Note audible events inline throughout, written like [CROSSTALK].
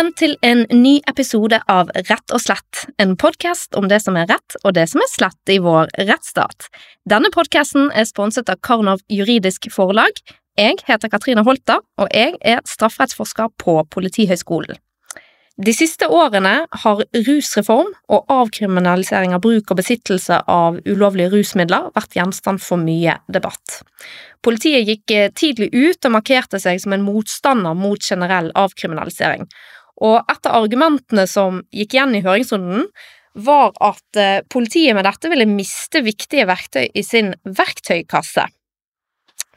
Velkommen til en ny episode av Rett og slett, en podkast om det som er rett og det som er slett i vår rettsstat. Denne podkasten er sponset av Karnov juridisk forlag. Jeg heter Katrine Holta, og jeg er strafferettsforsker på Politihøgskolen. De siste årene har rusreform og avkriminalisering av bruk og besittelse av ulovlige rusmidler vært gjenstand for mye debatt. Politiet gikk eh, tidlig ut og markerte seg som en motstander mot generell avkriminalisering, og et av argumentene som gikk igjen i høringsrunden, var at eh, politiet med dette ville miste viktige verktøy i sin verktøykasse.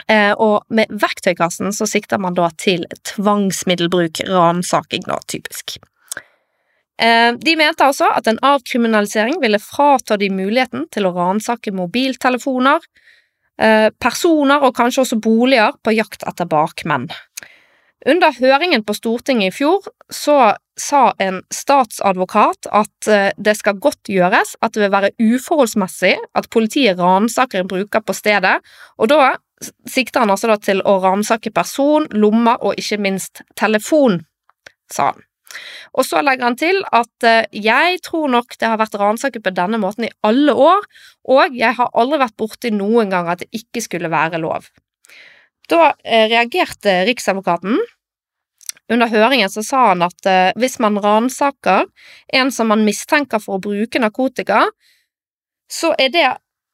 Eh, og med verktøykassen så sikter man da til tvangsmiddelbruk, ransaking da, typisk. Eh, de mente altså at en avkriminalisering ville frata de muligheten til å ransake mobiltelefoner, personer og kanskje også boliger på jakt etter bakmenn. Under høringen på Stortinget i fjor så sa en statsadvokat at eh, det skal godt gjøres at det vil være uforholdsmessig at politiet ransaker en bruker på stedet, og da sikter han altså til å ransake person, lommer og ikke minst telefon, sa han. Og så legger han til at eh, jeg tror nok det har vært ransaket på denne måten i alle år, og jeg har aldri vært borti noen gang at det ikke skulle være lov. Da eh, reagerte Riksadvokaten. Under høringen så sa han at eh, hvis man ransaker en som man mistenker for å bruke narkotika, så er det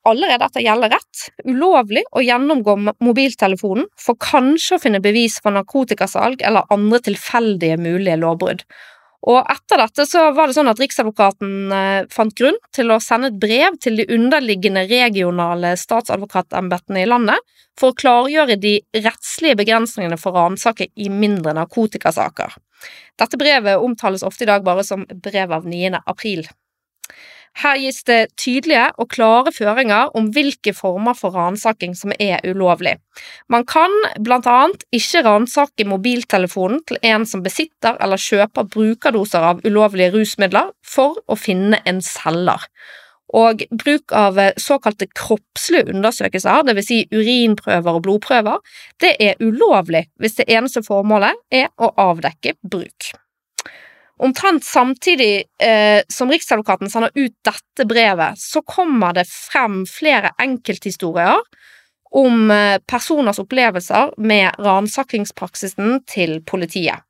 allerede etter gjeldende rett ulovlig å gjennomgå mobiltelefonen for kanskje å finne bevis for narkotikasalg eller andre tilfeldige mulige lovbrudd. Og etter dette så var det sånn at Riksadvokaten eh, fant grunn til å sende et brev til de underliggende regionale statsadvokatembetene i landet for å klargjøre de rettslige begrensningene for ransaker i mindre narkotikasaker. Dette brevet omtales ofte i dag bare som brev av 9. april. Her gis det tydelige og klare føringer om hvilke former for ransaking som er ulovlig. Man kan annet ikke ransake mobiltelefonen til en som besitter eller kjøper brukerdoser av ulovlige rusmidler for å finne en selger. Og bruk av såkalte kroppslige undersøkelser, dvs. Si urinprøver og blodprøver, det er ulovlig hvis det eneste formålet er å avdekke bruk. Omtrent samtidig eh, som Riksadvokaten sender ut dette brevet, så kommer det frem flere enkelthistorier om eh, personers opplevelser med ransakingspraksisen til politiet.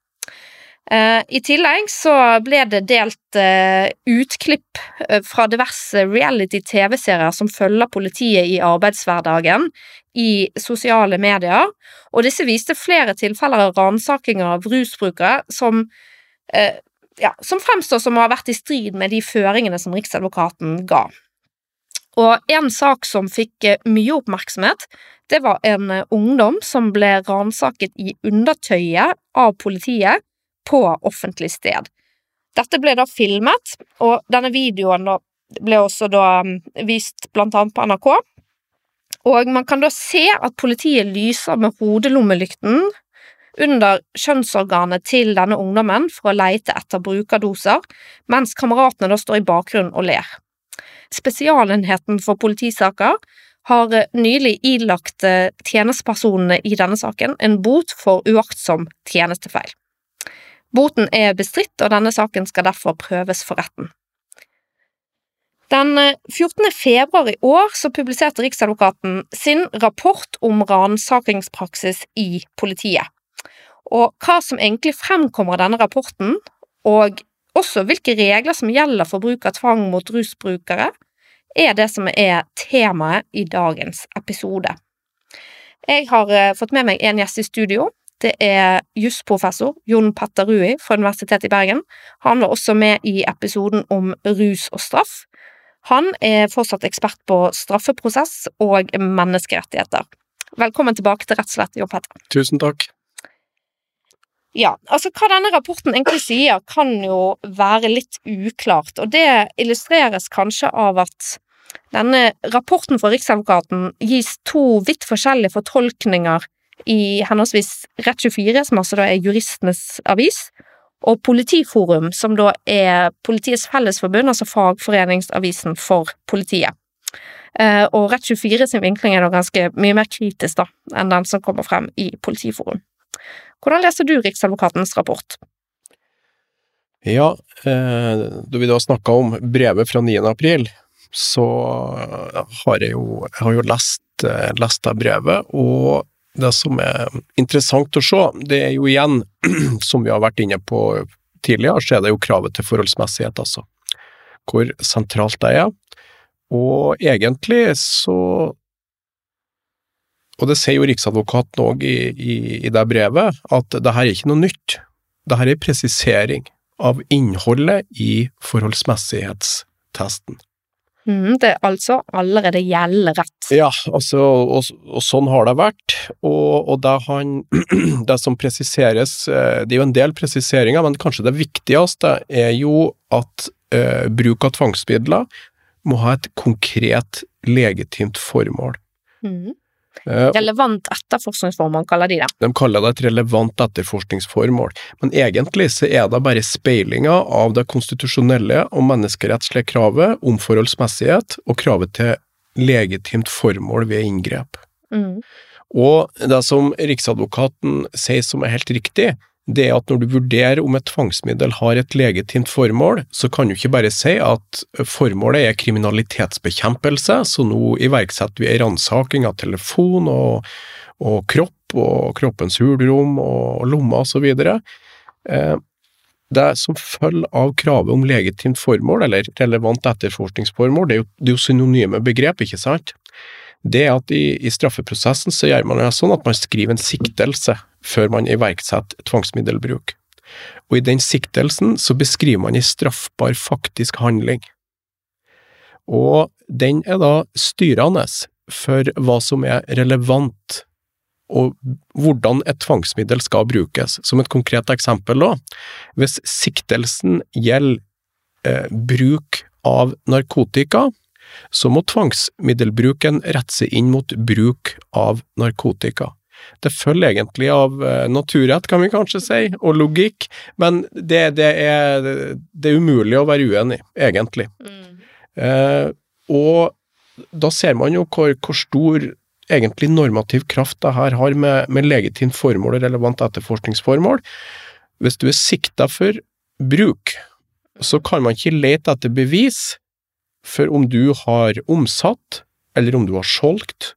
Eh, I tillegg så ble det delt eh, utklipp eh, fra diverse reality-TV-serier som følger politiet i arbeidshverdagen i sosiale medier, og disse viste flere tilfeller av ransakinger av rusbrukere som eh, ja, som fremstår som å ha vært i strid med de føringene som Riksadvokaten ga. Og en sak som fikk eh, mye oppmerksomhet, det var en eh, ungdom som ble ransaket i undertøyet av politiet på offentlig sted. Dette ble da filmet, og denne videoen ble også da mm, vist blant annet på NRK. Og man kan da se at politiet lyser med hodelommelykten under kjønnsorganet til denne ungdommen for å leite etter brukerdoser, mens kameratene da står i bakgrunnen og ler. Spesialenheten for politisaker har nylig ilagt eh, tjenestepersonene i denne saken en bot for uaktsom tjenestefeil. Boten er bestridt, og denne saken skal derfor prøves for retten. Den 14. Eh, februar i år så publiserte Riksadvokaten sin rapport om ransakingspraksis i politiet. Og hva som egentlig fremkommer av denne rapporten, og også hvilke regler som gjelder for bruk av tvang mot rusbrukere, er det som er temaet i dagens episode. Jeg har eh, fått med meg en gjest i studio. Det er jusprofessor Jon Petter Rui fra Universitetet i Bergen. Han var også med i episoden om rus og straff. Han er fortsatt ekspert på straffeprosess og menneskerettigheter. Velkommen tilbake til Rett og slett, Jon Petter. Tusen takk. Ja, altså hva denne rapporten egentlig sier, kan jo være litt uklart, og det illustreres kanskje av at denne rapporten fra Riksadvokaten gis to vidt forskjellige fortolkninger i henholdsvis Rett24, som altså da er juristenes avis, og Politiforum, som da er Politiets Fellesforbund, altså fagforeningsavisen for politiet. Eh, og Rett24 sin vinkling er da ganske mye mer kritisk da, enn den som kommer frem i Politiforum. Hvordan leser du Riksadvokatens rapport? Ja, eh, da vi da snakka om brevet fra 9. april, så har jeg jo, jeg har jo lest, eh, lest det brevet, og det som er interessant å se, det er jo igjen, [CLEARS THROAT] som vi har vært inne på tidligere, så er det jo kravet til forholdsmessighet, altså. Hvor sentralt det er. Og egentlig så Og det sier jo Riksadvokaten òg i, i, i, det brevet, at det her er ikke noe nytt. Det her er en presisering av innholdet i forholdsmessighetstesten. Mm, det er altså allerede gjeldende rett. Ja, altså, og, og, sånn har det vært. Og, og det, han, [CLEARS THROAT] det, som presiseres eh, Det er jo en del presiseringer, men kanskje det viktigste er jo at eh, bruk av tvangsmidler må ha et konkret, legitimt formål. Mm. Relevant etterforskningsformål, kaller de det. De kaller det et relevant etterforskningsformål, men egentlig så er det bare speilinga av det konstitusjonelle og menneskerettslige kravet om forholdsmessighet og kravet til legitimt formål ved inngrep. Mm. Og det som Riksadvokaten sier som er helt riktig, det at når du vurderer om et tvangsmiddel har et legitimt formål, så kan du ikke bare si at formålet er kriminalitetsbekjempelse, så nå iverksetter vi ei ransaking av telefon og, og, kropp og kroppens hulrom og lommer osv. Det som følger av kravet om legitimt formål, eller relevant etterforskningsformål, det er jo, det er jo synonyme begrep, ikke sant? Det er at i, i straffeprosessen så gjør man det sånn at man skriver en siktelse før man iverksetter tvangsmiddelbruk. Og i den siktelsen så beskriver man en straffbar faktisk handling. Og den er da styrende for hva som er relevant, og hvordan et tvangsmiddel skal brukes. Som et konkret eksempel da, hvis siktelsen gjelder eh, bruk av narkotika, så må tvangsmiddelbruken rette seg inn mot bruk av narkotika. Det følger egentlig av eh, naturrett, kan vi kanskje si, og logikk, men det, det, er, det er, umulig å være uenig, egentlig. Mm. Eh, og da ser man jo hvor, hvor, stor egentlig normativ kraft det her har med, med legitimt formål og relevant etterforskningsformål. Hvis du er sikta for bruk, så kan man ikke lete etter bevis for om du har omsatt, eller om du har solgt,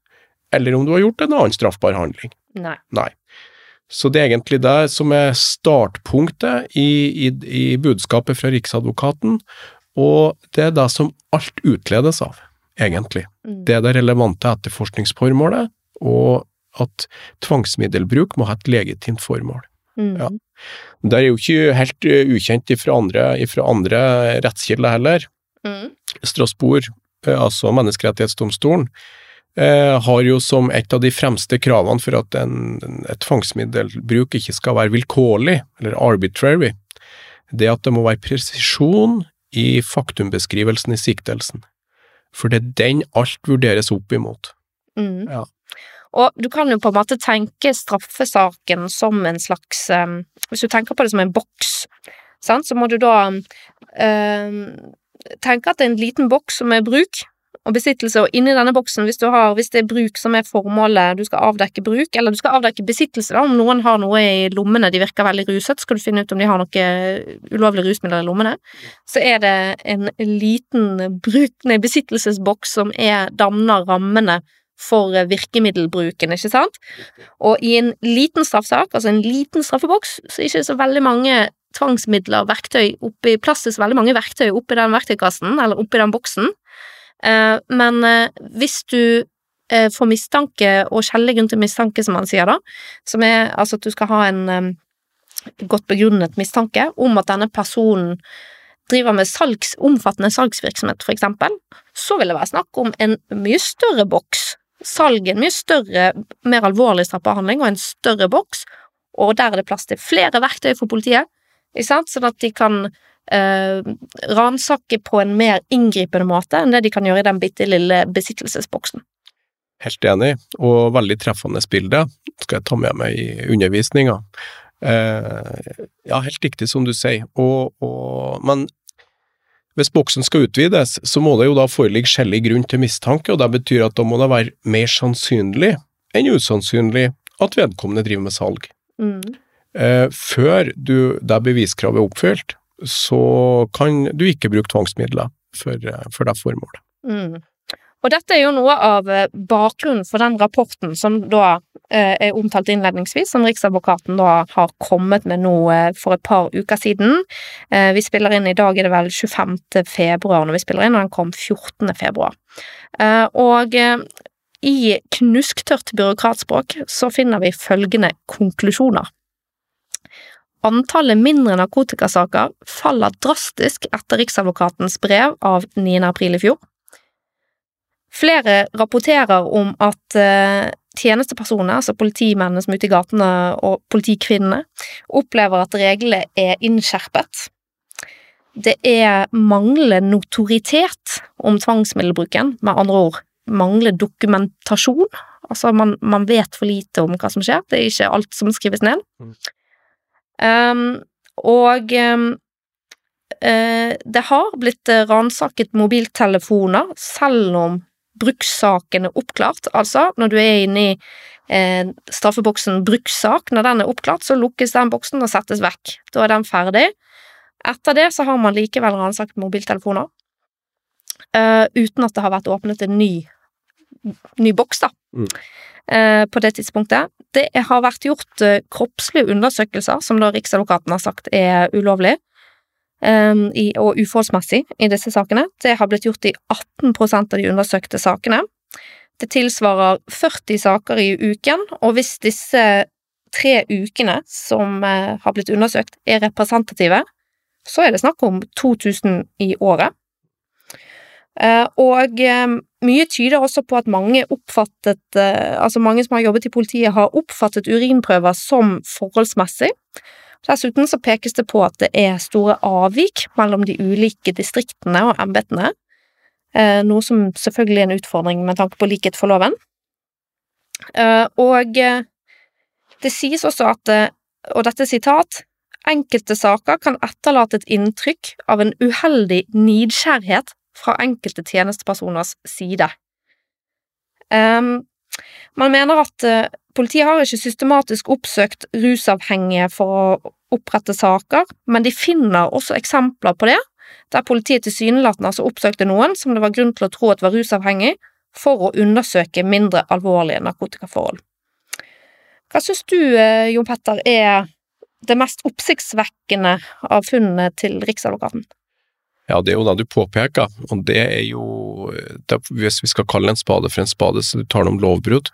eller om du har gjort en annen straffbar handling. Nei. Nei. Så det er egentlig det som er startpunktet i, i, i budskapet fra Riksadvokaten, og det er det som alt utledes av, egentlig. Mm. Det er det relevante etterforskningsformålet, og at tvangsmiddelbruk må ha et legitimt formål. Mm. Ja. Det er jo ikke helt uh, ukjent ifra andre, ifra andre rettskilder heller. Mm. Strasbourg, uh, altså Menneskerettighetsdomstolen, eh, har jo som et av de fremste kravene for at en, et tvangsmiddelbruk ikke skal være vilkårlig, eller arbitrary, det at det må være presisjon i faktumbeskrivelsen i siktelsen. For det er den alt vurderes opp imot. Mm. Ja. Og du kan jo på en måte tenke straffesaken som en slags um, Hvis du tenker på det som en boks, sant, så må du da um, tenke at det er en liten boks som er bruk, og besittelse, og inni denne boksen, hvis, har, hvis, det er bruk som er formålet, du skal avdekke bruk, eller du skal avdekke besittelse, da, om noen har noe i lommene, de virker veldig ruset, skal du finne ut om de har noe ulovlige rusmidler i lommene, så er det en liten bruk, nei, besittelsesboks som er, danner rammene for virkemiddelbruken, ikke sant? Og i en liten straffesak, altså en liten straffeboks, så er det ikke så veldig mange tvangsmidler, verktøy, oppi, plass til så veldig mange verktøy oppi den verktøykassen, eller oppi den boksen. Eh, men eh, hvis du eh, får mistanke, og skjellig grunn til mistanke, som han sier da, som er altså at du skal ha en godt begrunnet mistanke om at denne personen driver med salgs, omfattende salgsvirksomhet, for eksempel, så vil det være snakk om en mye større boks. Salg en mye større, mer alvorlig straffbehandling og en større boks, og der er det plass til flere verktøy for politiet, ikke sant, sånn at de kan eh, ransake på en mer inngripende måte enn det de kan gjøre i den bitte lille besittelsesboksen. Helt enig, og veldig treffende bilde skal jeg ta med meg i undervisninga. Eh, ja, helt riktig som du sier, og, og, men hvis boksen skal utvides, så må det jo da foreligge skjellig grunn til mistanke, og det betyr at da må det være mer sannsynlig enn usannsynlig at vedkommende driver med salg. Mm. Eh, før du, det beviskravet er oppfylt, så kan du ikke bruke tvangsmidler for, for det formålet. Mm. Og dette er jo noe av eh, bakgrunnen for den rapporten som da eh, er omtalt innledningsvis, som Riksadvokaten da har kommet med nå eh, for et par uker siden. Eh, vi spiller inn i dag, er det vel 25. februar når vi spiller inn, og den kom 14. februar. Eh, og eh, i knusktørt byråkratspråk så finner vi følgende konklusjoner. Antallet mindre narkotikasaker faller drastisk etter Riksadvokatens brev av 9. april i fjor. Flere rapporterer om at uh, tjenestepersoner, altså politimennene som er ute i gatene, og politikvinnene, opplever at reglene er innskjerpet. Det er manglende notoritet om tvangsmiddelbruken, med andre ord manglende dokumentasjon. Altså, man, man, vet for lite om hva som skjer, det er ikke alt som skrives ned. Um, og um, uh, det har blitt ransaket mobiltelefoner, selv om brukssaken er oppklart. Altså, når du er inne i eh, straffeboksen brukssak, når den er oppklart, så lukkes den boksen og settes vekk. Da er den ferdig. Etter det så har man likevel ransaket mobiltelefoner, uh, uten at det har vært åpnet en ny, ny boks, da. Mm. Uh, på det tidspunktet. Det har vært gjort uh, kroppslige undersøkelser, som da Riksadvokaten har sagt er ulovlig um, i, og uforholdsmessig i disse sakene. Det har blitt gjort i 18% av de undersøkte sakene. Det tilsvarer 40 saker i uken, og hvis disse tre ukene som uh, har blitt undersøkt, er representative, så er det snakk om 2000 i året. Uh, og um, mye tyder også på at mange oppfattet, uh, altså mange som har jobbet i politiet, har oppfattet urinprøver som forholdsmessig, Dessuten så pekes det på at det er store avvik mellom de ulike distriktene og embetene, eh, noe som selvfølgelig er en utfordring med tanke på likhet for loven. Eh, og eh, det sies også at, og dette er sitat, enkelte saker kan etterlate et inntrykk av en uheldig nidkjærhet fra enkelte tjenestepersoners side. Man mener at Politiet har ikke systematisk oppsøkt rusavhengige for å opprette saker, men de finner også eksempler på det, der politiet tilsynelatende altså oppsøkte noen som det var grunn til å tro at var rusavhengig, for å undersøke mindre alvorlige narkotikaforhold. Hva syns du, eh, Jon Petter, er det mest oppsiktsvekkende av funnene til Riksadvokaten? Ja, det er jo det du påpeker, og det er jo det, Hvis vi skal kalle en spade for en spade, så tar det om lovbrudd.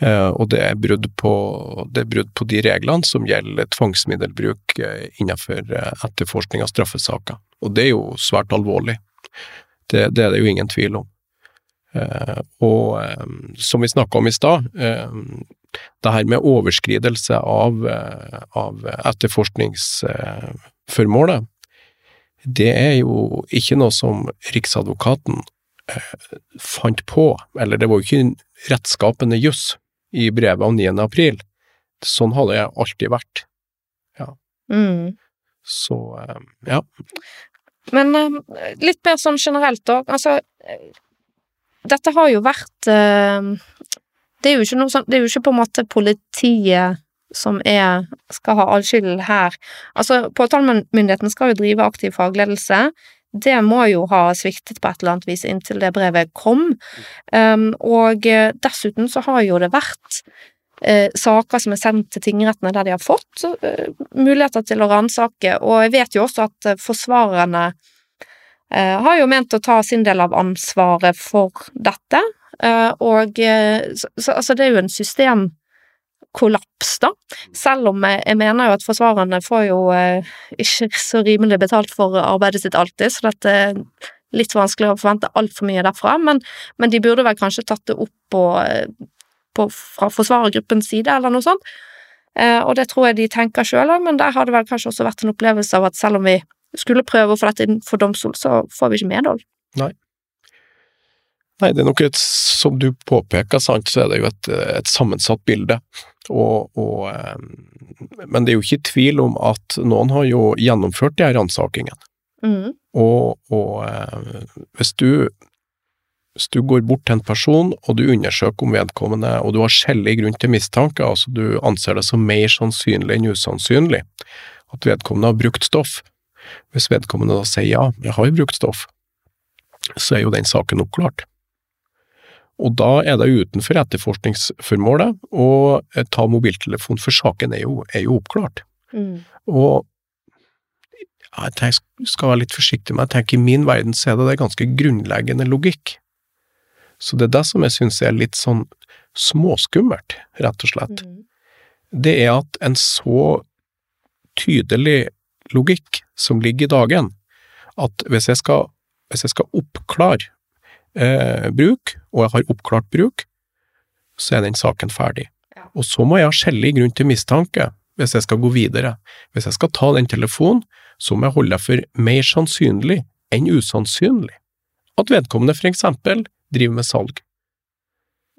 Eh, og det er brudd på, det er brudd på de reglene som gjelder tvangsmiddelbruk eh, innenfor eh, etterforskning av straffesaker. Og det er jo svært alvorlig. Det, det er det jo ingen tvil om. Og som vi snakka om i stad, det her med overskridelse av, av etterforskningsformålet, det er jo ikke noe som Riksadvokaten fant på, eller det var jo ikke rettskapende juss i brevet av 9. april. Sånn har det alltid vært. Ja. Mm. Så, eh, ja. Men eh, litt mer sånn generelt, òg, Altså, dette har jo vært eh, Det er jo ikke noe sånn Det er jo ikke på en måte politiet som er, skal ha all skylden her. Altså, påtalemyndigheten skal jo drive aktiv fagledelse det må jo ha sviktet på et eller annet vis inntil det brevet kom. Um, og eh, dessuten så har jo det vært uh, saker som er sendt til tingrettene der de har fått uh, muligheter til å ransake, og jeg vet jo også at uh, forsvarerne har jo ment å ta sin del av ansvaret for dette, og så, så, altså det er jo en system kollaps, da. Selv om jeg mener jo at forsvarerne får jo eh, ikke så rimelig betalt for arbeidet sitt alltid, så dette er litt vanskelig å forvente altfor mye derfra, men, men, de burde vel kanskje tatt det opp på, eh, på, fra forsvarergruppens side, eller noe sånt. Eh, og det tror jeg de tenker sjøl òg, men der har det vel kanskje også vært en opplevelse av at selv om vi skulle prøve å få dette inn for domstol, så får vi ikke medhold. Nei. Nei, det er nok et, som du påpeker, sant, så er det jo et, et sammensatt bilde. Og, og, eh, men det er jo ikke tvil om at noen har jo gjennomført de her ransakingene. Mm. Og, og eh, hvis, du, hvis du går bort til en person, og du undersøker om vedkommende, og du har skjellig grunn til mistanke, altså du anser det som mer sannsynlig enn usannsynlig at vedkommende har brukt stoff, Hvis vedkommende da sier ja, jeg har brukt stoff, så er jo den saken oppklart. Og da er det utenfor etterforskningsformålet å eh, ta mobiltelefon, for saken er jo, er jo oppklart. Mm. Og ja, jeg tenker, skal være litt forsiktig, med, jeg tenker i min verden så er det, det ganske grunnleggende logikk. Så det er det som jeg syns er litt sånn småskummelt, rett og slett. Mm. Det er at en så tydelig logikk som ligger i dagen, at hvis jeg skal, hvis jeg skal oppklare eh, bruk, og jeg har oppklart bruk, så er den saken ferdig. Ja. Og så må jeg ha skjellig grunn til mistanke hvis jeg skal gå videre. Hvis jeg skal ta den telefonen, så må jeg holde det for mer sannsynlig enn usannsynlig at vedkommende for eksempel driver med salg.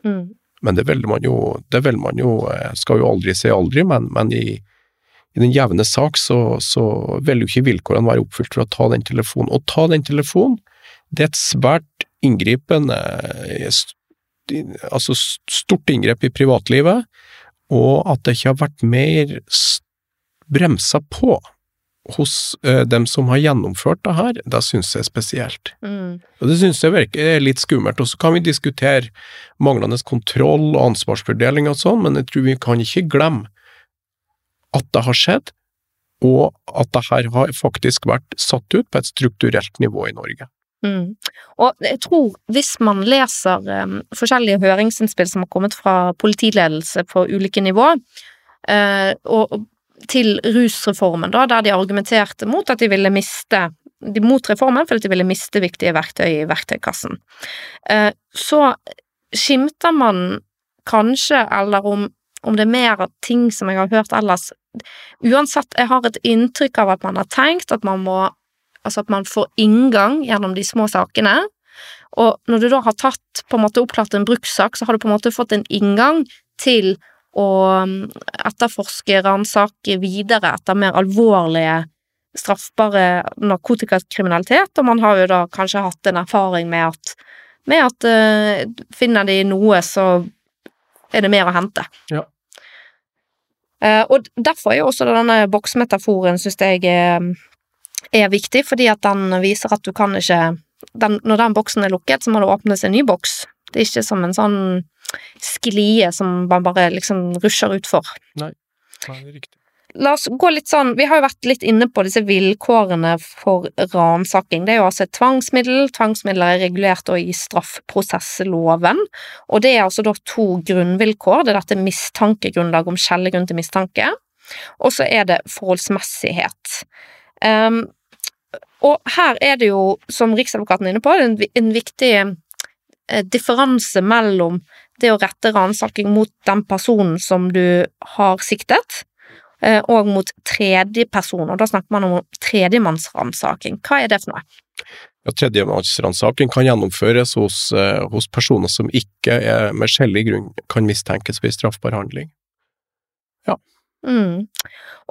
Mm. Men det vil man jo, det vil man jo, jeg skal jo aldri si aldri, men, men i, i den jevne sak så, så vil jo ikke vilkårene være oppfylt for å ta den telefonen. Å ta den telefonen, det er et svært inngripende, altså stort inngrep i privatlivet, og at det ikke har vært mer bremsa på hos eh, dem som har gjennomført det her, det synes jeg er spesielt. Mm. Og det synes jeg virker er litt skummelt. Og så kan vi diskutere manglende kontroll og ansvarsfordeling og sånn, men jeg tror vi kan ikke glemme at det har skjedd, og at det her har faktisk vært satt ut på et strukturelt nivå i Norge. Mm. Og jeg tror hvis man leser um, forskjellige høringsinnspill som har kommet fra politiledelse på ulike nivå, uh, og til rusreformen, da, der de argumenterte mot at de ville miste de mot reformen fordi de ville miste viktige verktøy i verktøykassen. Eh, så skimter man kanskje, eller om, om det er mer av ting som jeg har hørt ellers Uansett, jeg har et inntrykk av at man har tenkt at man må Altså at man får inngang gjennom de små sakene. Og når du da har tatt, på en måte oppklart en brukssak, så har du på en måte fått en inngang til å um, etterforske, ransake videre etter mer alvorlige straffbare narkotikakriminalitet, og man har jo da kanskje hatt en erfaring med at med at uh, finner de noe, så er det mer å hente. Ja. Uh, og derfor er jo også denne boksmetaforen, syns jeg, er, er viktig, fordi at den viser at du kan ikke den, Når den boksen er lukket, så må det åpnes en ny boks. Det er ikke som en sånn sklie som man bare liksom rusher utfor. Nei, det er riktig. La oss gå litt sånn Vi har jo vært litt inne på disse vilkårene for ransaking. Det er jo altså et tvangsmiddel. Tvangsmidler er regulert i straffeprosessloven. Og det er altså da to grunnvilkår. Det er dette mistankegrunnlaget om skjellegrunn til mistanke. Og så er det forholdsmessighet. Ehm, og her er det jo, som Riksadvokaten er inne på, en, en viktig eh, differanse mellom det å rette ransaking mot den personen som du har siktet, eh, og mot tredjeperson, og da snakker man om tredjemannsransaking. Hva er det for noe? Ja, Tredjemannsransaking kan gjennomføres hos, eh, hos personer som ikke er med skjellig grunn kan mistenkes ved straffbar handling. Mm.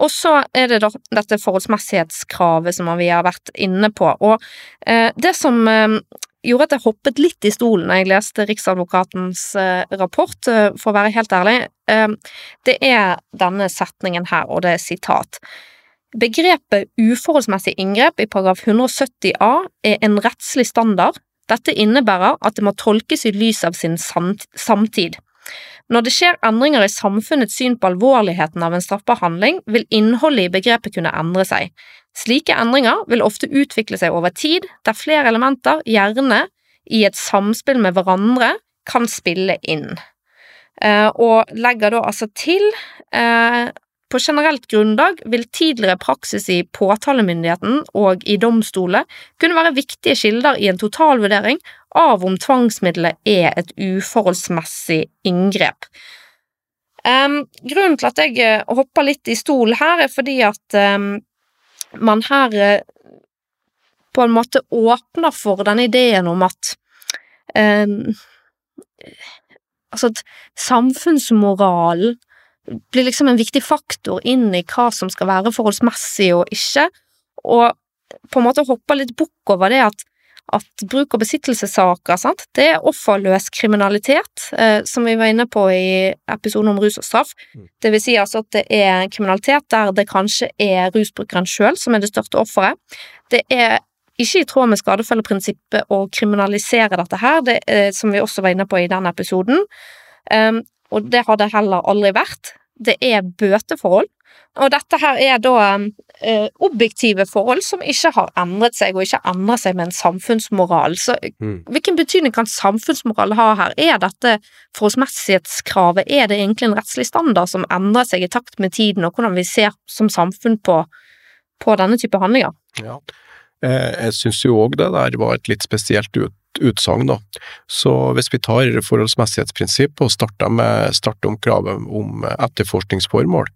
Og så er det da dette forholdsmessighetskravet som vi har vært inne på, og eh, det som eh, gjorde at jeg hoppet litt i stolen da jeg leste Riksadvokatens eh, rapport, eh, for å være helt ærlig, eh, det er denne setningen her, og det er sitat. Begrepet uforholdsmessig inngrep i paragraf 170 a er en rettslig standard. Dette innebærer at det må tolkes i lys av sin samtid. Når det skjer endringer i samfunnets syn på alvorligheten av en straffbar handling, vil innholdet i begrepet kunne endre seg. Slike endringer vil ofte utvikle seg over tid, der flere elementer, gjerne i et samspill med hverandre, kan spille inn. Eh, og legger da altså til eh, på generelt grunnlag vil tidligere praksis i påtalemyndigheten og i domstoler kunne være viktige kilder i en totalvurdering av om tvangsmiddelet er et uforholdsmessig inngrep. Um, grunnen til at jeg eh, hopper litt i stol her, er fordi at um, man her uh, på en måte åpner for denne ideen om at um, Altså at samfunnsmoralen blir liksom en viktig faktor inn i hva som skal være forholdsmessig og ikke, og på en måte hopper litt bukk over det at at bruk- og besittelsessaker, sant, det er offerløs kriminalitet, eh, som vi var inne på i episoden om rus og straff. Mm. Det vil si altså at det er kriminalitet der det kanskje er rusbrukeren sjøl som er det største offeret. Det er ikke i tråd med skadefølgeprinsippet å kriminalisere dette her, det eh, som vi også var inne på i den episoden, um, og det har det heller aldri vært. Det er bøteforhold, og dette her er da eh, objektive forhold som ikke har endret seg, og ikke endrer seg med en samfunnsmoral. Så Mm. hvilken betydning kan samfunnsmoral ha her? Er dette forholdsmessighetskravet, er det egentlig en rettslig standard som endrer seg i takt med tiden, og hvordan vi ser som samfunn på, på denne type handlinger? Ja. Eh, Jeg syns jo òg det der var et litt spesielt ut, utsagn. Så hvis vi tar forholdsmessighetsprinsipp og starter med starter om kravet om etterforskningsformål,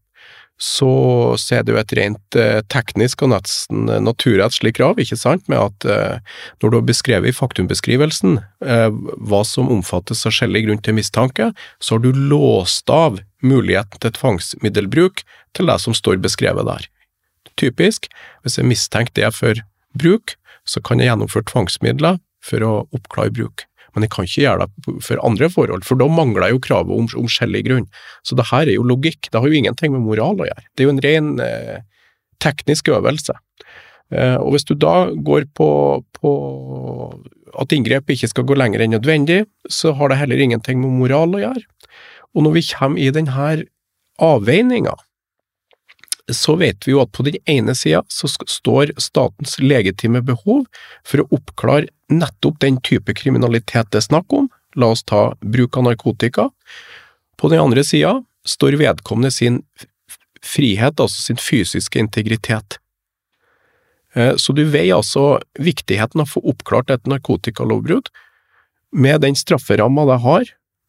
så er det jo et rent eh, teknisk og nesten naturrettslig krav, ikke sant, med at eh, når du har beskrevet i faktumbeskrivelsen eh, hva som omfattes av skjellig grunn til mistanke, så har du låst av muligheten til tvangsmiddelbruk til det som står beskrevet der. Typisk, hvis jeg mistenker det for bruk, så kan jeg gjennomføre tvangsmidler for å oppklare bruk. Men jeg kan ikke gjøre det for andre forhold, for da mangler jo kravet om, om skjellig grunn. Så det her er jo logikk, det har jo ingenting med moral å gjøre. Det er jo en ren eh, teknisk øvelse. Eh, og hvis du da går på, på at inngrepet ikke skal gå lenger enn nødvendig, så har det heller ingenting med moral å gjøre. Og når vi kommer i denne avveininga, så vet vi jo at på den ene sida så står statens legitime behov for å oppklare nettopp den type kriminalitet det er snakk om, la oss ta bruk av narkotika. På den andre sida står vedkommende sin frihet, altså sin fysiske integritet. Eh, Så du veier altså viktigheten av å få oppklart et narkotikalovbrudd med den strafferamma det har,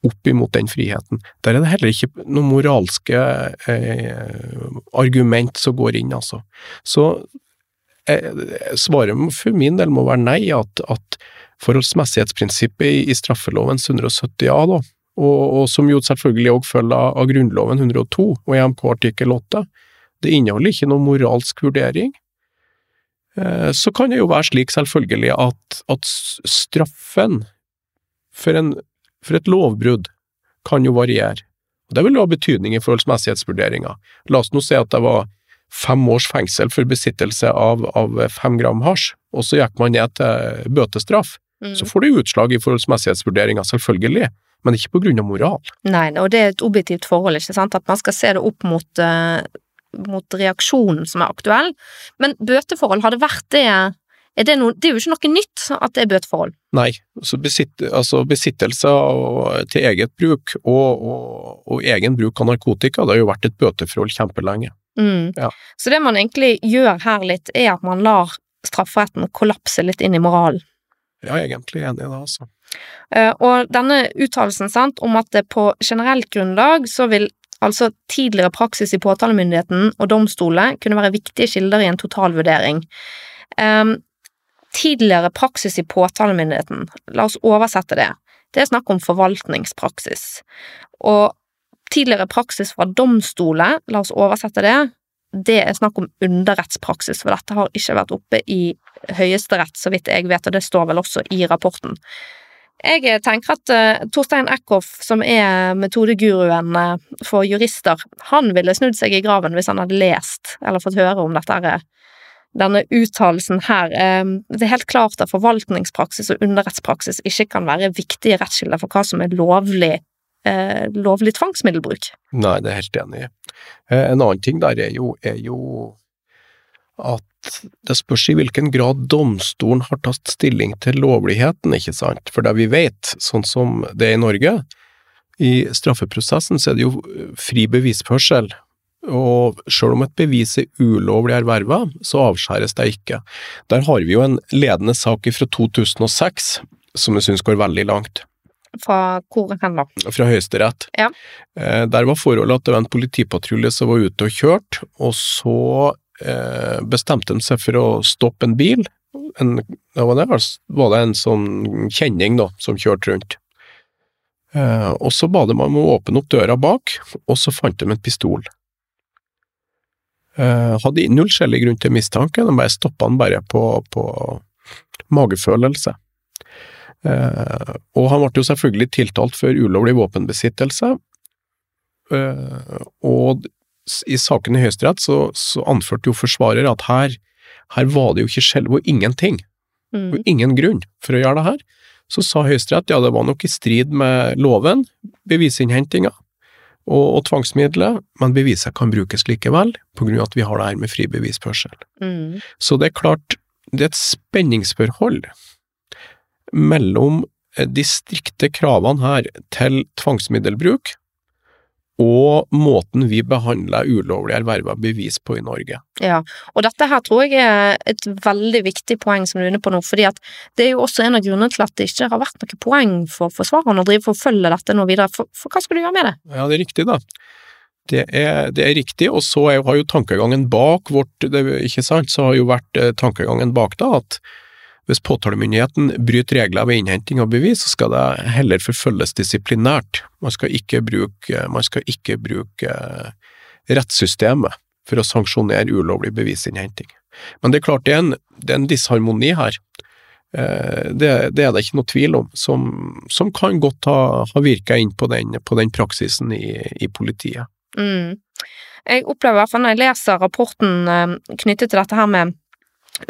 opp imot den friheten. Der er det heller ikke noen moralske eh, argument som går inn, altså. Så eh, svaret for min del må være nei, at, at forholdsmessighetsprinsippet i, i straffelovens 170 a, da, og, og som jo selvfølgelig òg følger av Grunnloven 102 og EMK artikkel 8, det inneholder ikke noen moralsk vurdering. Eh, Så kan det jo være slik, selvfølgelig, at, at straffen for, en, for et lovbrudd kan jo variere. Og Det vil ha betydning i forholdsmessighetsvurderinga. La oss nå si at det var fem års fengsel for besittelse av, av fem gram hasj, og så gikk man ned til bøtestraff. Mm. Så får du utslag i forholdsmessighetsvurderinga, selvfølgelig, men ikke på grunn av moral. Nei, og det er et objektivt forhold, ikke sant, at man skal se det opp mot, uh, mot reaksjonen som er aktuell. Men bøteforhold, har det vært det er det, noe, det er jo ikke noe nytt at det er bøteforhold. Nei, altså, besitt, altså besittelse av, til eget bruk og, og, og egen bruk av narkotika, det har jo vært et bøteforhold kjempelenge. Mm. Ja. Så det man egentlig gjør her litt, er at man lar strafferetten kollapse litt inn i moralen. Ja, jeg er egentlig enig i det, altså. Eh, Og denne uttalelsen om at det på generelt grunnlag så vil altså tidligere praksis i påtalemyndigheten og domstolene kunne være viktige kilder i en totalvurdering. Em, tidligere praksis i påtalemyndigheten, la oss oversette det. Det er snakk om forvaltningspraksis. Og tidligere praksis fra domstoler, la oss oversette det, det er snakk om underrettspraksis, for dette har ikke vært oppe i Høyesterett, så vidt jeg vet, og det står vel også i rapporten. Jeg tenker at uh, Torstein Eckhoff, som er metodeguruen uh, for jurister, han ville snudd seg i graven hvis han hadde lest eller fått høre om dette denne uttalelsen her. Eh, det er helt klart at forvaltningspraksis og underrettspraksis ikke kan være viktige rettskilder for hva som er lovlig, eh, lovlig tvangsmiddelbruk. Nei, det er helt enig i. Eh, En annen ting der er jo, er jo at det spørs i hvilken grad domstolen har tatt stilling til lovligheten, ikke sant? For det vi vet, sånn som det er i Norge, i straffeprosessen så er det jo fri bevisførsel, og selv om et bevis er ulovlig erverva, så avskjæres det ikke. Der har vi jo en ledende sak fra 2006 som jeg synes går veldig langt Fra hvor hen da? fra Høyesterett. Ja. Eh, Der var forholdet at det var en politipatrulje som var ute og kjørt, og så eh, bestemte de seg for å stoppe en bil. En, ja, var, det, altså, var det en sånn kjenning da, som kjørte rundt. Eh, og så ba de om å åpne opp døra bak, og så fant de en pistol. Eh, hadde null skjellig grunn til mistanke, de bare stoppa han bare på, på magefølelse. Eh, og han ble jo selvfølgelig tiltalt for ulovlig våpenbesittelse, eh, og i saken i Høyesterett så, så, anførte jo forsvarer at her, her var det jo ikke skjelv og ingenting, Mm. og ingen grunn for å gjøre det her. Så sa Høyesterett ja, det var nok i strid med loven, bevisinnhentinga og, og tvangsmidler, men beviset kan brukes likevel, på grunn av at vi har det her med fri bevisførsel. Mm. Så det er klart, det er et spenningsforhold mellom eh, de strikte kravene her til tvangsmiddelbruk og måten vi behandler ulovlig erverva bevis på i Norge. Ja, og dette her tror jeg er et veldig viktig poeng som du er inne på nå, fordi at det er jo også en av grunnene til at det ikke har vært noe poeng for forsvareren å drive forfølge følge dette nå videre, for, for hva skal du gjøre med det? Ja, det er riktig, da. Det er, det er riktig, og så er, har jo tankegangen bak vårt det, Ikke sant, så har jo vært eh, tankegangen bak da at hvis påtalemyndigheten bryter regler ved innhenting av bevis, så skal det heller forfølges disiplinært. Man skal ikke bruke, man skal ikke bruke eh, rettssystemet for å sanksjonere ulovlig bevisinnhenting. Men det er klart det er en, det er en disharmoni her. Eh, Det, det, er det ikke noe tvil om, som, som kan godt ha, ha virka inn på den, på den praksisen i, i politiet. Mm. Jeg opplever i hvert fall når jeg leser rapporten eh, knyttet til dette her med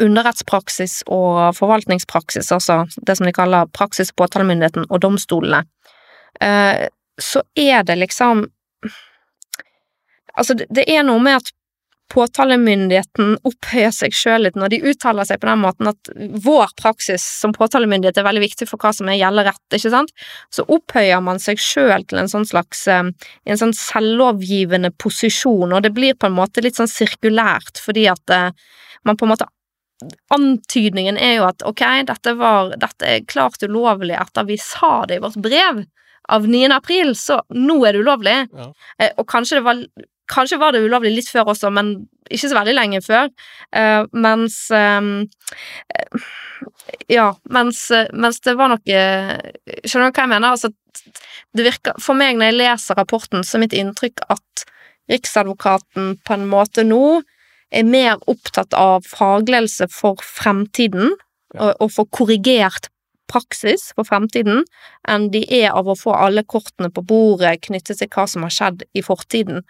underrettspraksis og forvaltningspraksis, altså det som de kaller praksis, påtalemyndigheten og domstolene, eh, så er det liksom Altså, det, er noe med at påtalemyndigheten opphøyer seg sjøl litt når de uttaler seg på den måten at vår praksis som påtalemyndighet er veldig viktig for hva som er gjelder rett, ikke sant? Så opphøyer man seg sjøl til en sånn slags eh, en sånn selvlovgivende posisjon, og det blir på en måte litt sånn sirkulært, fordi at eh, man på en måte Antydningen er jo at ok, dette var dette er klart ulovlig etter vi sa det i vårt brev av 9. april, så nå er det ulovlig. Ja. Eh, og kanskje det var Kanskje var det ulovlig litt før også, men ikke så veldig lenge før. Eh, mens eh, Ja, mens, mens, det var noe Skjønner du hva jeg mener? Altså, det virker For meg, når jeg leser rapporten, så er mitt inntrykk at Riksadvokaten på en måte nå er mer opptatt av fagledelse for fremtiden, og, og for korrigert praksis for fremtiden, enn de er av å få alle kortene på bordet knyttet til hva som har skjedd i fortiden.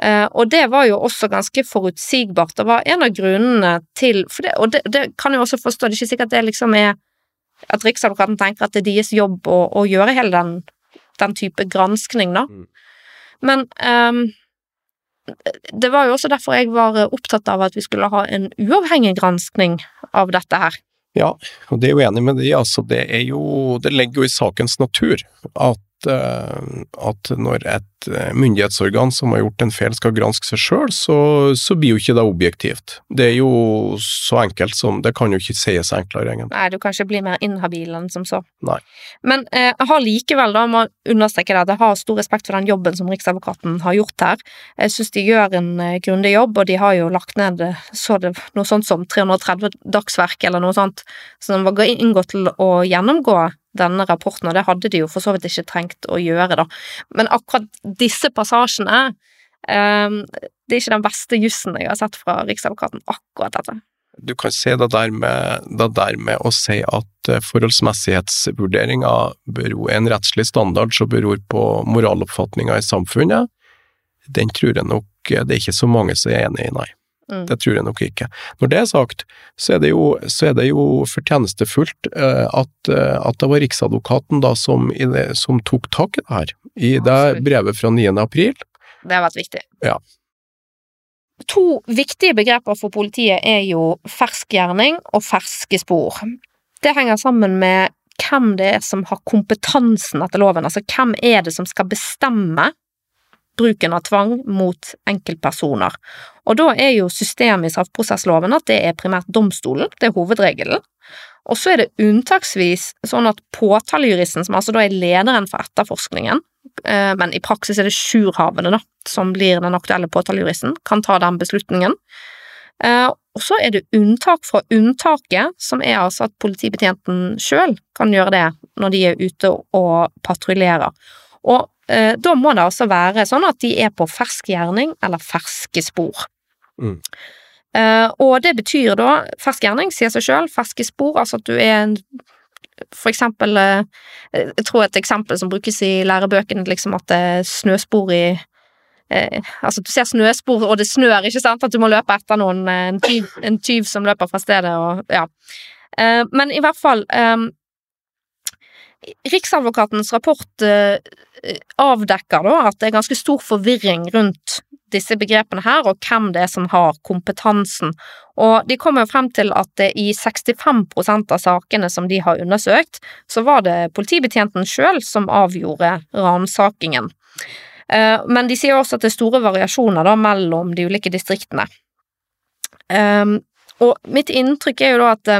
Eh, og det var jo også ganske forutsigbart. Det var en av grunnene til det, Og det, det kan jeg også forstå, det er ikke sikkert det liksom er at Riksadvokaten tenker at det er deres jobb å, å gjøre hele den, den type granskning, da. Mm. Men ehm, det var jo også derfor jeg var opptatt av at vi skulle ha en uavhengig granskning av dette her. Ja, og det er jo enig med det. Altså, det er jo Det ligger jo i sakens natur at, eh, at når et eh, myndighetsorgan som har gjort en feil skal granske seg sjøl, så, så blir jo ikke det objektivt. Det er jo så enkelt som Det kan jo ikke sies enklere, egentlig. Nei, du kan ikke bli mer inhabil enn som så. Nei. Men eh, jeg har likevel, da, må understreke det, at jeg har stor respekt for den jobben som Riksadvokaten har gjort her. Jeg syns de gjør en eh, grundig jobb, og de har jo lagt ned eh, så det, noe sånt som 330 dagsverk eller noe sånt, som var inngått til å gjennomgå denne rapporten, og det hadde de jo for så vidt ikke trengt å gjøre, da. Men akkurat disse passasjene um, Det er ikke den beste jussen jeg har sett fra Riksadvokaten, akkurat dette. Du kan se det der med, det der med å si at eh, forholdsmessighetsvurderinga er en rettslig standard som beror på moraloppfatninga i samfunnet. Den tror jeg nok eh, det er ikke så mange som er enig i, nei. Mm. Det tror jeg nok ikke. Når det er sagt, så er det jo, så er det jo fortjenestefullt eh, at, eh, at det var Riksadvokaten da som, det, som tok tak i det her, i det brevet fra 9. april. Det har vært viktig. Ja. To viktige begreper for politiet er jo fersk gjerning og ferske spor. Det henger sammen med hvem det er som har kompetansen etter loven, altså hvem er det som skal bestemme bruken av tvang mot enkeltpersoner. Og da er jo systemet i straffeprosessloven at det er primært domstolen, det er hovedregelen. Og så er det unntaksvis sånn at påtalejuristen, som altså da er lederen for etterforskningen, eh, men i praksis er det sjurhavende, da, som blir den aktuelle påtalejuristen, kan ta den beslutningen. Eh, Og så er det unntak fra unntaket, som er altså at politibetjenten sjøl kan gjøre det når de er ute og patruljerer. Og da må det altså være sånn at de er på fersk gjerning eller ferske spor. Mm. Eh, og det betyr da fersk gjerning, sier seg sjøl, ferske spor, altså at du er en for eksempel eh, Jeg tror et eksempel som brukes i lærebøkene, liksom at det er snøspor i eh, Altså, du ser snøspor, og det snør, ikke sant, at du må løpe etter noen, eh, en tyv, en tyv som løper fra stedet, og ja. Eh, men i hvert fall eh, Riksadvokatens rapport eh, avdekker da at det er ganske stor forvirring rundt disse begrepene her, og hvem det er som har kompetansen. Og de kommer frem til at det i 65% av sakene som de har undersøkt, så var det politibetjenten sjøl som avgjorde ransakingen. Eh, men de sier også at det er store variasjoner da mellom de ulike distriktene. Eh, og mitt inntrykk er jo da at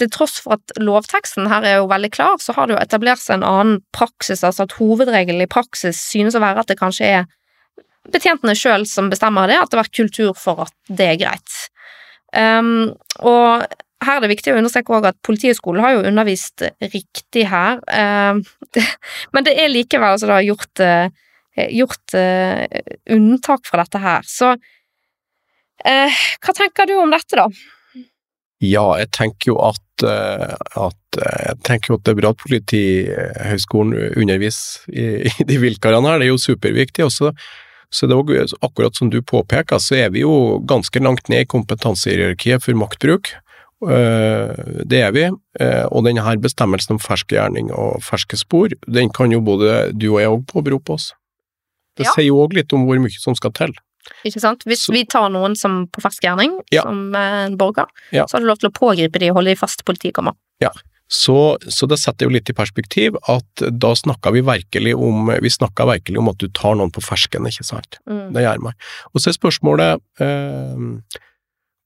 til tross for at lovteksten her er jo veldig klar, så har det jo etablert seg en annen praksis, altså at hovedregelen i praksis synes å være at det kanskje er betjentene sjøl som bestemmer det, at det har vært kultur for at det er greit. Um, og her er det viktig å understreke også at Politihøgskolen har jo undervist riktig her, uh, men det er likevel altså da gjort, uh, gjort uh, unntak fra dette her. Så uh, hva tenker du om dette, da? Ja, jeg tenker jo at, at, jeg tenker jo at det er bra at Politihøgskolen underviser i, [LAUGHS] i de vilkårene her, det er jo superviktig. også så det er akkurat som du påpeker, så er vi jo ganske langt ned i kompetansehierarkiet for maktbruk. Eh, det er vi, eh, og denne her bestemmelsen om fersk gjerning og ferske spor, den kan jo både du og jeg òg påberope oss. Det ja. sier jo òg litt om hvor mye som skal til. Ikke sant? Hvis så, vi tar noen som på fersk gjerning, ja. som en borger, ja. så har du lov til å pågripe de og holde de fast til politiet kommer. Ja, så, så, det setter jo litt i perspektiv at da snakka vi virkelig om vi virkelig om at du tar noen på fersken, ikke sant. Mm. Det gjør meg. Og så er spørsmålet eh,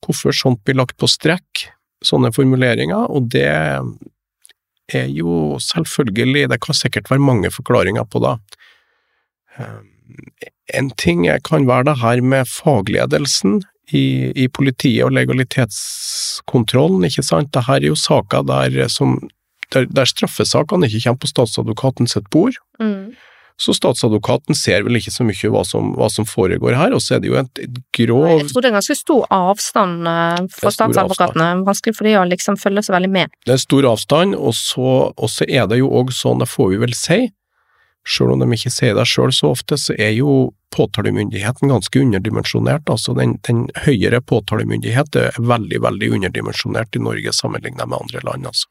hvorfor sånt blir lagt på strekk, sånne formuleringer, og det er jo selvfølgelig Det kan sikkert være mange forklaringer på det. Eh, en ting kan være det her med fagledelsen i, i, politiet og legalitetskontrollen, ikke sant. Dette er jo saker der, som, der, der straffesakene ikke kommer på statsadvokaten sitt bord. Mm. Så statsadvokaten ser vel ikke så mye hva som, hva som foregår her, og så er det jo et, et grov Jeg tror det er ganske stor avstand uh, for statsadvokatene, vanskelig for de å liksom følge så veldig med. Det er stor avstand, og så, og så er det jo òg sånn, det får vi vel si, selv om de ikke sier det sjøl så ofte, så er jo påtalemyndigheten ganske underdimensjonert. Altså den, den høyere påtalemyndighet er veldig, veldig underdimensjonert i Norge sammenlignet med andre land, altså.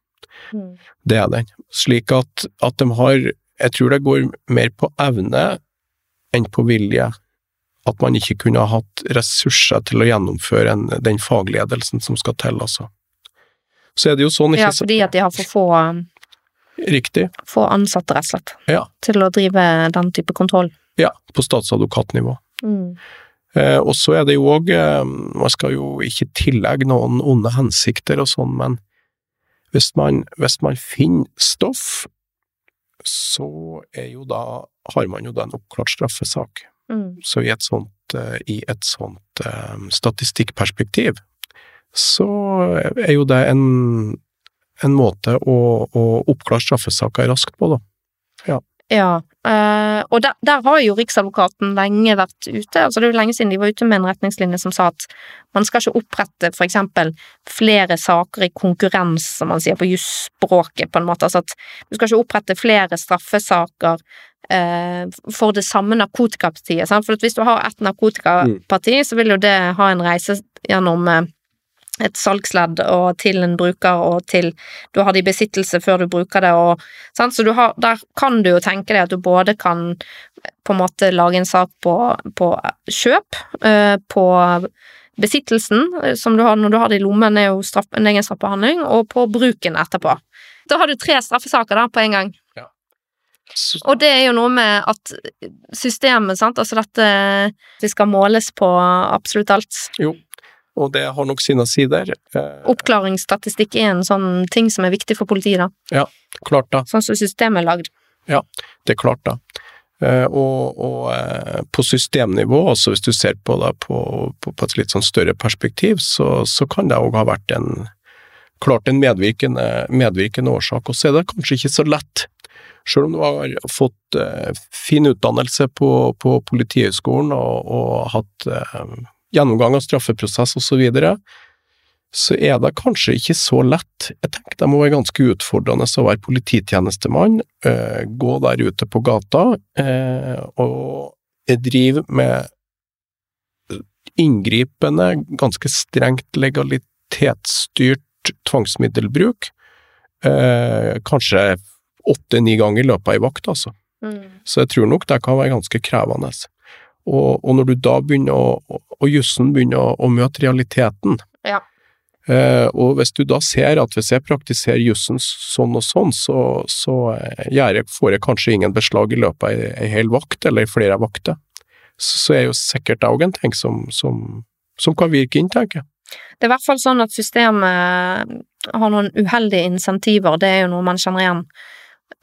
Mm. Det er den. Slik at, at de har Jeg tror det går mer på evne enn på vilje. At man ikke kunne ha hatt ressurser til å gjennomføre en, den fagledelsen som skal til, altså. Så er det jo sånn ikke Ja, fordi at de har for få Riktig. Få ansatte, rett og slett, ja. til å drive den type kontroll. Ja, på statsadvokatnivå. Mm. Eh, og så er det jo òg eh, Man skal jo ikke tillegge noen onde hensikter og sånn, men hvis man, hvis man finner stoff, så er jo da har man jo da en oppklart straffesak. Mm. Så i et sånt, eh, i et sånt um, statistikkperspektiv, så er jo det en en måte å, å oppklare straffesaker raskt på, da. Ja. ja øh, og der, der, har jo Riksadvokaten lenge vært ute, altså det er jo lenge siden de var ute med en retningslinje som sa at man skal ikke opprette eksempel flere saker i konkurrens, som man sier på jusspråket, på en måte, altså at du skal ikke opprette flere straffesaker øh, for det samme narkotikapartiet, sant? for hvis du har et narkotikaparti, mm. så vil jo det ha en reise gjennom øh, et salgsledd og til en bruker og til du har det i besittelse før du bruker det og sant? Så har, der kan du jo tenke deg at du både kan på en måte lage en sak på, på kjøp, uh, på besittelsen eh, som du har når du har det i lommen, er jo straff, en egen straffbehandling, og på bruken etterpå. Da har du tre straffesaker da på en gang. Ja. Så... Og det er jo noe med at systemet, sant, altså dette Det skal måles på absolutt alt. Jo, og det har nok sine sider. Eh, Oppklaringsstatistikk er en sånn ting som er viktig for politiet, da. Ja, klart da. Sånn som systemet er lagd. Ja, det er klart da. Eh, og, og eh, på systemnivå, også hvis du ser på det på, på, på et litt sånn større perspektiv, så, så kan det òg ha vært en klart en medvirkende, medvirkende årsak. Og så er det kanskje ikke så lett selv om du har fått eh, fin utdannelse på, på Politihøgskolen og, og hatt uh, gjennomgang av straffeprosess osv., så, videre, så er det kanskje ikke så lett. Jeg tenker det må være ganske utfordrende å være polititjenestemann, eh, gå der ute på gata eh, og drive med inngripende, ganske strengt legalitetsstyrt tvangsmiddelbruk. Eh, kanskje åtte-ni ganger i løpet av ei vakt, altså. Mm. Så jeg tror nok det kan være ganske krevende. Og, og når du da begynner å, og jussen begynner å, å, møte realiteten, ja. eh, og hvis du da ser at hvis jeg praktiserer jussen sånn og sånn, så, så eh, jeg, får jeg kanskje ingen beslag i løpet av ei, hel vakt, eller flere vakter, så, så er jo sikkert det òg en ting som, som, som kan virke inn, tenker jeg. Det er i hvert fall sånn at systemet har noen uheldige insentiver, det er jo noe man kjenner igjen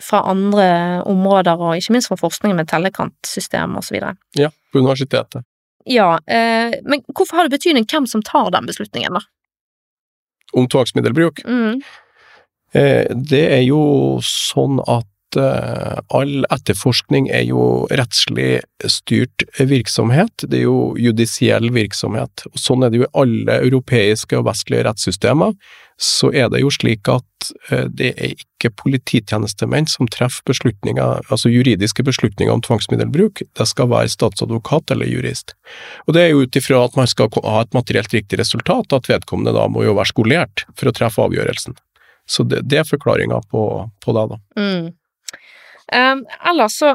fra andre områder, og ikke minst fra forskningen med tellekantsystem osv. Ja, på universitetet. Ja, eh, men hvorfor har det betydning hvem som tar den beslutningen, da? Om tvangsmiddelbruk? Mm. Eh, det er jo sånn at uh, all etterforskning er jo rettslig styrt virksomhet. Det er jo judisiell virksomhet. Og sånn er det jo i alle europeiske og vestlige rettssystemer. Så er det jo slik at uh, det er ikke polititjenestemenn som treffer beslutninger, altså juridiske beslutninger om tvangsmiddelbruk. Det skal være statsadvokat eller jurist. Og det er jo ut ifra at man skal ha et materielt riktig resultat, at vedkommende da må jo være skolert for å treffe avgjørelsen. Så det, det er forklaringa på, på, det, da. Mm. Um, ellers så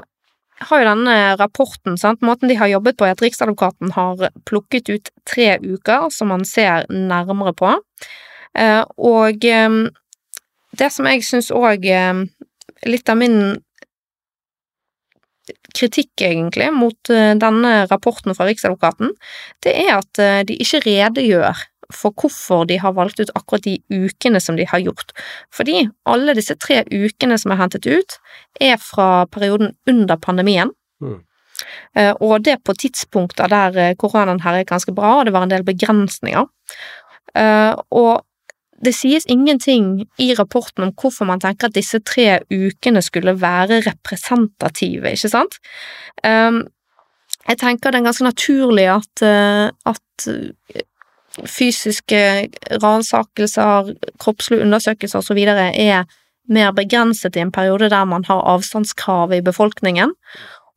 har jo denne rapporten, sant, måten de har jobbet på, er at Riksadvokaten har plukket ut tre uker som man ser nærmere på. Uh, og um, det som jeg syns òg um, Litt av min kritikk, egentlig, mot uh, denne rapporten fra Riksadvokaten, det er at uh, de ikke redegjør for hvorfor de har valgt ut akkurat de ukene som de har gjort. Fordi alle disse tre ukene som er hentet ut, er fra perioden under pandemien. Mm. Eh, og det på tidspunkter der eh, koronaen her er ganske bra, og det var en del begrensninger. Eh, og det sies ingenting i rapporten om hvorfor man tenker at disse tre ukene skulle være representative, ikke sant? Jeg tenker det er ganske naturlig at, at fysiske ransakelser, kroppslige undersøkelser osv. er mer begrenset i en periode der man har avstandskrav i befolkningen.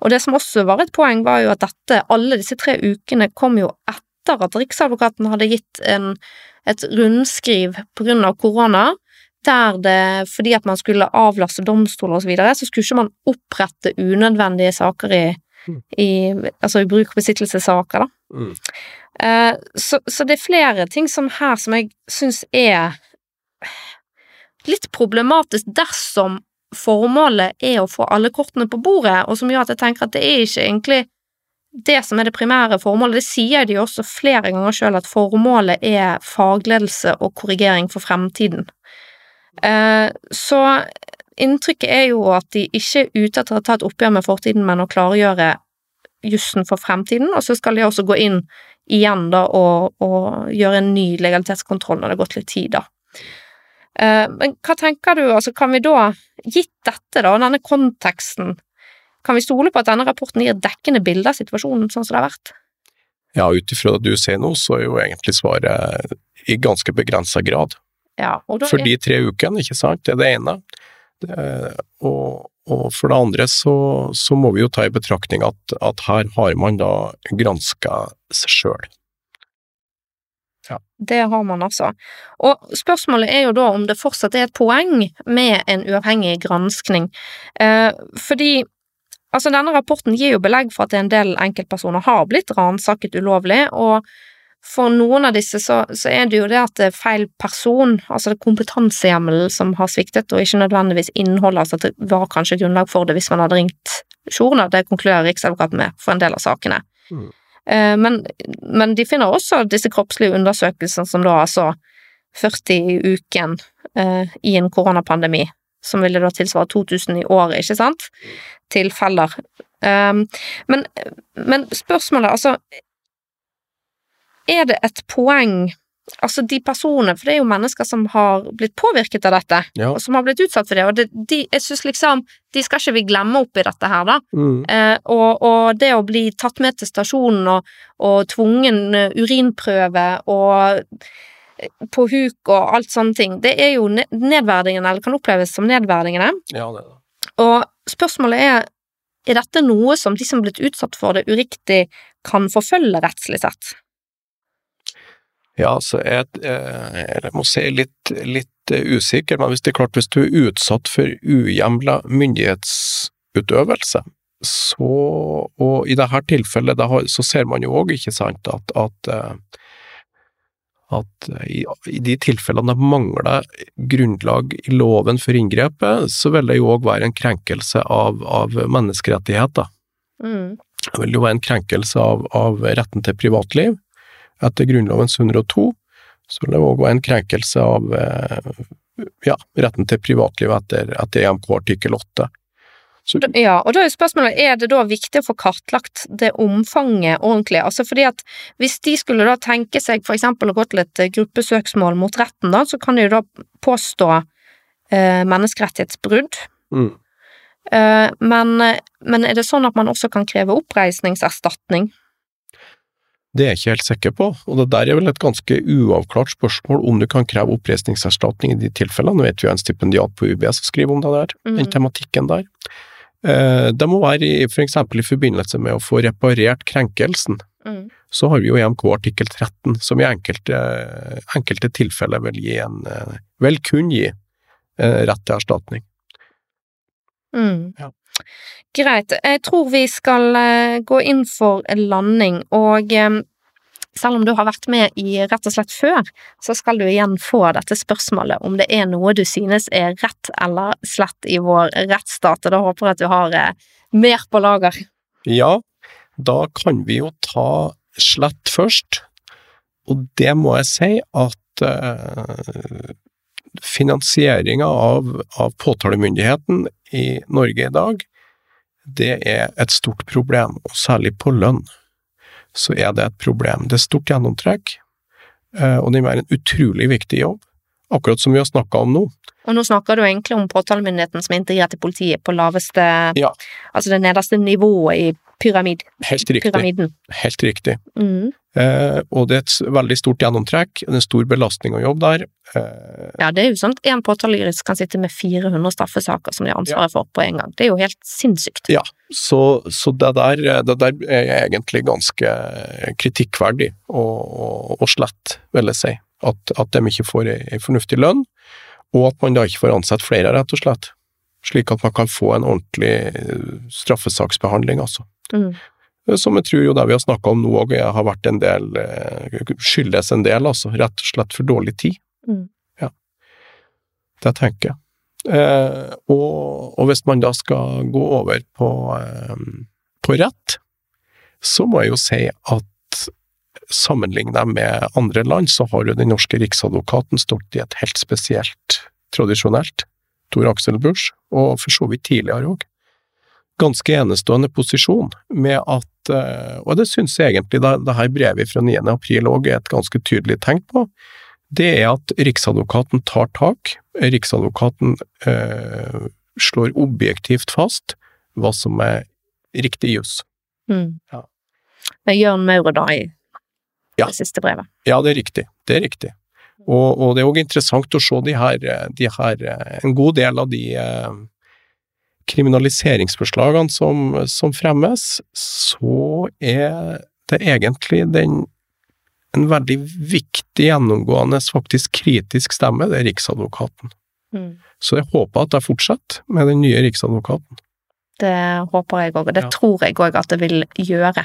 Og det som også var et poeng, var jo at dette, alle disse tre ukene kom jo etter at Riksadvokaten hadde gitt en, et rundskriv av korona, der det, fordi at man skulle avlaste domstoler og så videre, så skulle ikke man opprette unødvendige saker i. i altså i bruk- og besittelsessaker, da. Mm. Eh, så, så, det er flere ting som her som jeg syns er litt problematisk dersom formålet er å få alle kortene på bordet, og som gjør at jeg tenker at det er ikke egentlig det som er det primære formålet. Det sier de også flere ganger sjøl, at formålet er fagledelse og korrigering for fremtiden. Eh, så inntrykket er jo at de ikke er ute etter å ta et oppgjør med fortiden, men å klargjøre jussen for fremtiden, og så skal de også gå inn igjen da og, og gjøre en ny legalitetskontroll når det har gått litt tid, da. Uh, men hva tenker du, altså kan vi da, gitt dette da, denne konteksten, kan vi stole på at denne rapporten gir dekkende bilde av situasjonen sånn som det har vært? Ja, ut ifra det du ser nå, så er jo egentlig svaret i ganske begrensa grad. Ja, da For de tre ukene, ikke sant, det er det ene. Det, og, og, for det andre så, så, må vi jo ta i betraktning at, at her har man da granska seg sjøl. Ja. Det har man altså. Og spørsmålet er jo da om det fortsatt er et poeng med en uavhengig granskning. Eh, fordi altså denne rapporten gir jo belegg for at en del enkeltpersoner har blitt ransaket ulovlig, og for noen av disse så, så, er det jo det at det er feil person, altså det er kompetansehjemmelen som har sviktet, og ikke nødvendigvis innholdet, altså at det var kanskje grunnlag for det hvis man hadde ringt jourene, det konkluderer Riksadvokaten med for en del av sakene. Mm. Eh, men, men, de finner også disse kroppslige undersøkelsene som da altså 40 i uken eh, i en koronapandemi, som ville da tilsvare 2000 i året, ikke sant, tilfeller. Um, men, men spørsmålet, altså er det et poeng altså de personene, for det er jo mennesker som har blitt påvirket av dette, Ja. og som har blitt utsatt for det, og det, de, jeg synes liksom, de skal ikke vi glemme oppi dette her, da. Mm. Eh, og, og det å bli tatt med til stasjonen og, og tvungen eh, urinprøve og eh, på huk og alt sånne ting, det er jo ne- nedverdigende, eller kan oppleves som nedverdigende. Ja, det er det. Og spørsmålet er, er dette noe som de som er blitt utsatt for det uriktig, kan forfølge rettslig sett? Ja, så jeg, eh, jeg må si litt, litt eh, usikker, men hvis det er klart, hvis du er utsatt for uhjemla myndighetsutøvelse, så, og i dette tilfellet, har- så ser man jo òg, ikke sant, at, at, eh, at i, i de tilfellene det mangler grunnlag i loven for inngrepet, så vil det jo òg være en krenkelse av, av menneskerettigheter. Mm. Det vil jo være en krenkelse av, av retten til privatliv. Etter Grunnlovens 102 så vil det òg være en krenkelse av eh, ja, retten til privatliv etter, etter EMK artikkel 8. Så, Ja, og da er spørsmålet, er det da viktig å få kartlagt det omfanget ordentlig? Altså fordi at hvis de skulle da tenke seg for eksempel å gå til et eh, gruppesøksmål mot retten da, så kan de jo da påstå eh, menneskerettighetsbrudd. mm, Eh, men, men er det sånn at man også kan kreve oppreisningserstatning? Det er jeg ikke helt sikker på, og det der er vel et ganske uavklart spørsmål om du kan kreve oppreisningserstatning i de tilfellene. Nå vet vi jo en stipendiat på UB som skriver om det der, den Mhm. tematikken der. Eh, det må være i, for eksempel i forbindelse med å få reparert krenkelsen. Mm. så har vi jo EMK artikkel 13, som i enkelte, enkelte tilfeller vil gi en eh, Vel kun gi eh, rett til erstatning. Mm. Ja. Greit. Jeg tror vi skal eh, gå inn for landing, og eh, selv om du har vært med i rett og slett før, så skal du igjen få dette spørsmålet om det er noe du synes er rett eller slett i vår rettsstat, og da håper jeg at du har eh, mer på lager. Ja, da kan vi jo ta slett først, og det må jeg si at finansieringa av, av påtalemyndigheten i Norge i dag, det er et stort problem, og særlig på lønn så er det et problem. Det er stort gjennomtrekk, eh, og det er en utrolig viktig jobb, akkurat som vi har snakka om nå. Og nå snakker du egentlig om påtalemyndigheten som er integrert i politiet på laveste Ja. Altså det nederste nivået i pyramid, Helt riktig. pyramiden. Helt riktig. Mm. Eh, og det er et veldig stort gjennomtrekk, det er en stor belastning å jobbe der. Eh, Ja, det er jo sånn at en påtalejurist kan sitte med 400 straffesaker som de har ansvaret for på en gang. Det er jo helt sinnssykt. Ja, så, så det, der, det der er egentlig ganske kritikkverdig og, og, og slett, vil jeg si. At, at de ikke får ei, fornuftig lønn, og at man da ikke får ansette flere, rett og slett. Slik at man kan få en ordentlig eh, straffesaksbehandling, altså. Mm. Som jeg tror jo det vi har snakka om nå òg, har vært en del eh, skyldes en del, altså. Rett og slett for dårlig tid. Mm. Ja. Det tenker jeg. Eh, og, og hvis man da skal gå over på, eh, på rett, så må jeg jo si at sammenlignet med andre land, så har jo den norske riksadvokaten stått i et helt spesielt, tradisjonelt, Tor Axel Busch, og for så vidt tidligere òg, ganske enestående posisjon med at eh, Og det syns jeg egentlig det, det her brevet fra 9. april òg er et ganske tydelig tegn på. Det er at Riksadvokaten tar tak. Riksadvokaten eh, slår objektivt fast hva som er riktig jus. Mm. Ja. Med Jørn Maure, da, i Ja. det siste brevet. Ja, det er riktig. Det er riktig. Og, og det er òg interessant å se de her, de her En god del av de eh, kriminaliseringsforslagene som, som fremmes, så er det egentlig den en veldig viktig, gjennomgående, faktisk kritisk stemme, det er Riksadvokaten. Mm. Så jeg håper at det fortsetter med den nye Riksadvokaten. Det håper jeg òg, og det Ja. tror jeg òg at det vil gjøre.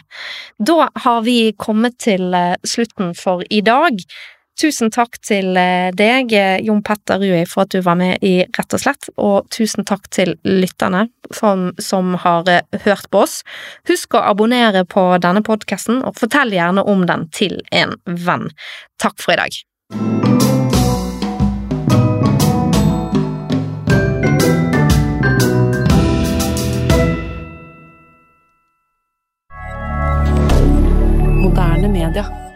Da har vi kommet til eh, slutten for i dag. Tusen takk til eh, deg, eh, Jon Petter Rui, for at du var med i Rett og slett, og tusen takk til lytterne som, som har eh, hørt på oss. Husk å abonnere på denne podkasten, og fortell gjerne om den til en venn. Takk for i dag. Moderne media.